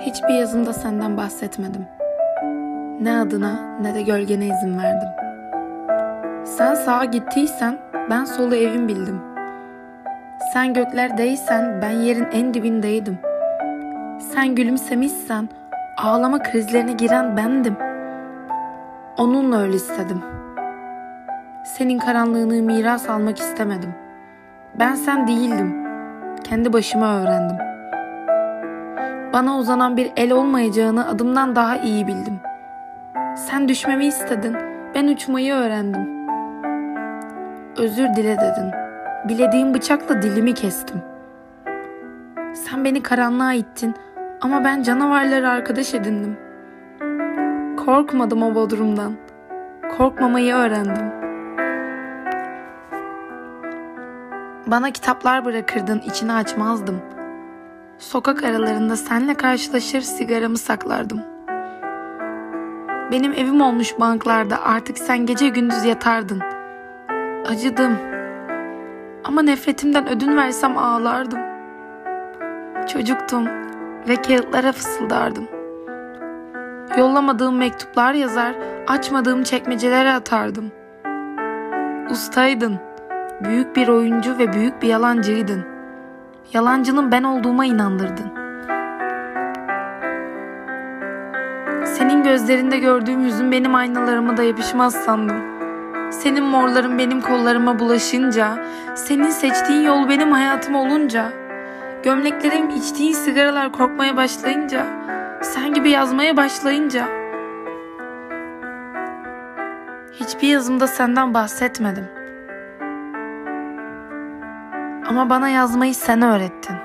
Hiçbir yazımda senden bahsetmedim. Ne adına ne de gölgene izin verdim. Sen sağa gittiysen ben solu evim bildim. Sen göklerdeysen ben yerin en dibindeydim. Sen gülümsemişsen ağlama krizlerine giren bendim. Onunla öyle istedim. Senin karanlığını miras almak istemedim. Ben sen değildim. Kendi başıma öğrendim. Bana uzanan bir el olmayacağını adımdan daha iyi bildim. Sen düşmemi istedin. Ben uçmayı öğrendim. Özür dile dedin. Bilediğim bıçakla dilimi kestim. Sen beni karanlığa ittin ama ben canavarları arkadaş edindim. Korkmadım o bodrumdan. Korkmamayı öğrendim. Bana kitaplar bırakırdın, içini açmazdım. Sokak aralarında senle karşılaşır sigaramı saklardım. Benim evim olmuş banklarda artık sen gece gündüz yatardın. Acıdım. Ama nefretimden ödün versem ağlardım. Çocuktum ve kağıtlara fısıldardım. Yollamadığım mektuplar yazar, açmadığım çekmecelere atardım. Ustaydın. Büyük bir oyuncu ve büyük bir yalancıydın. Yalancının ben olduğuma inandırdın. Senin gözlerinde gördüğüm yüzün benim aynalarıma da yapışmaz sandım. Senin morların benim kollarıma bulaşınca, senin seçtiğin yol benim hayatım olunca, gömleklerim içtiğin sigaralar korkmaya başlayınca, sen gibi yazmaya başlayınca, hiçbir yazımda senden bahsetmedim. Ama bana yazmayı sen öğrettin.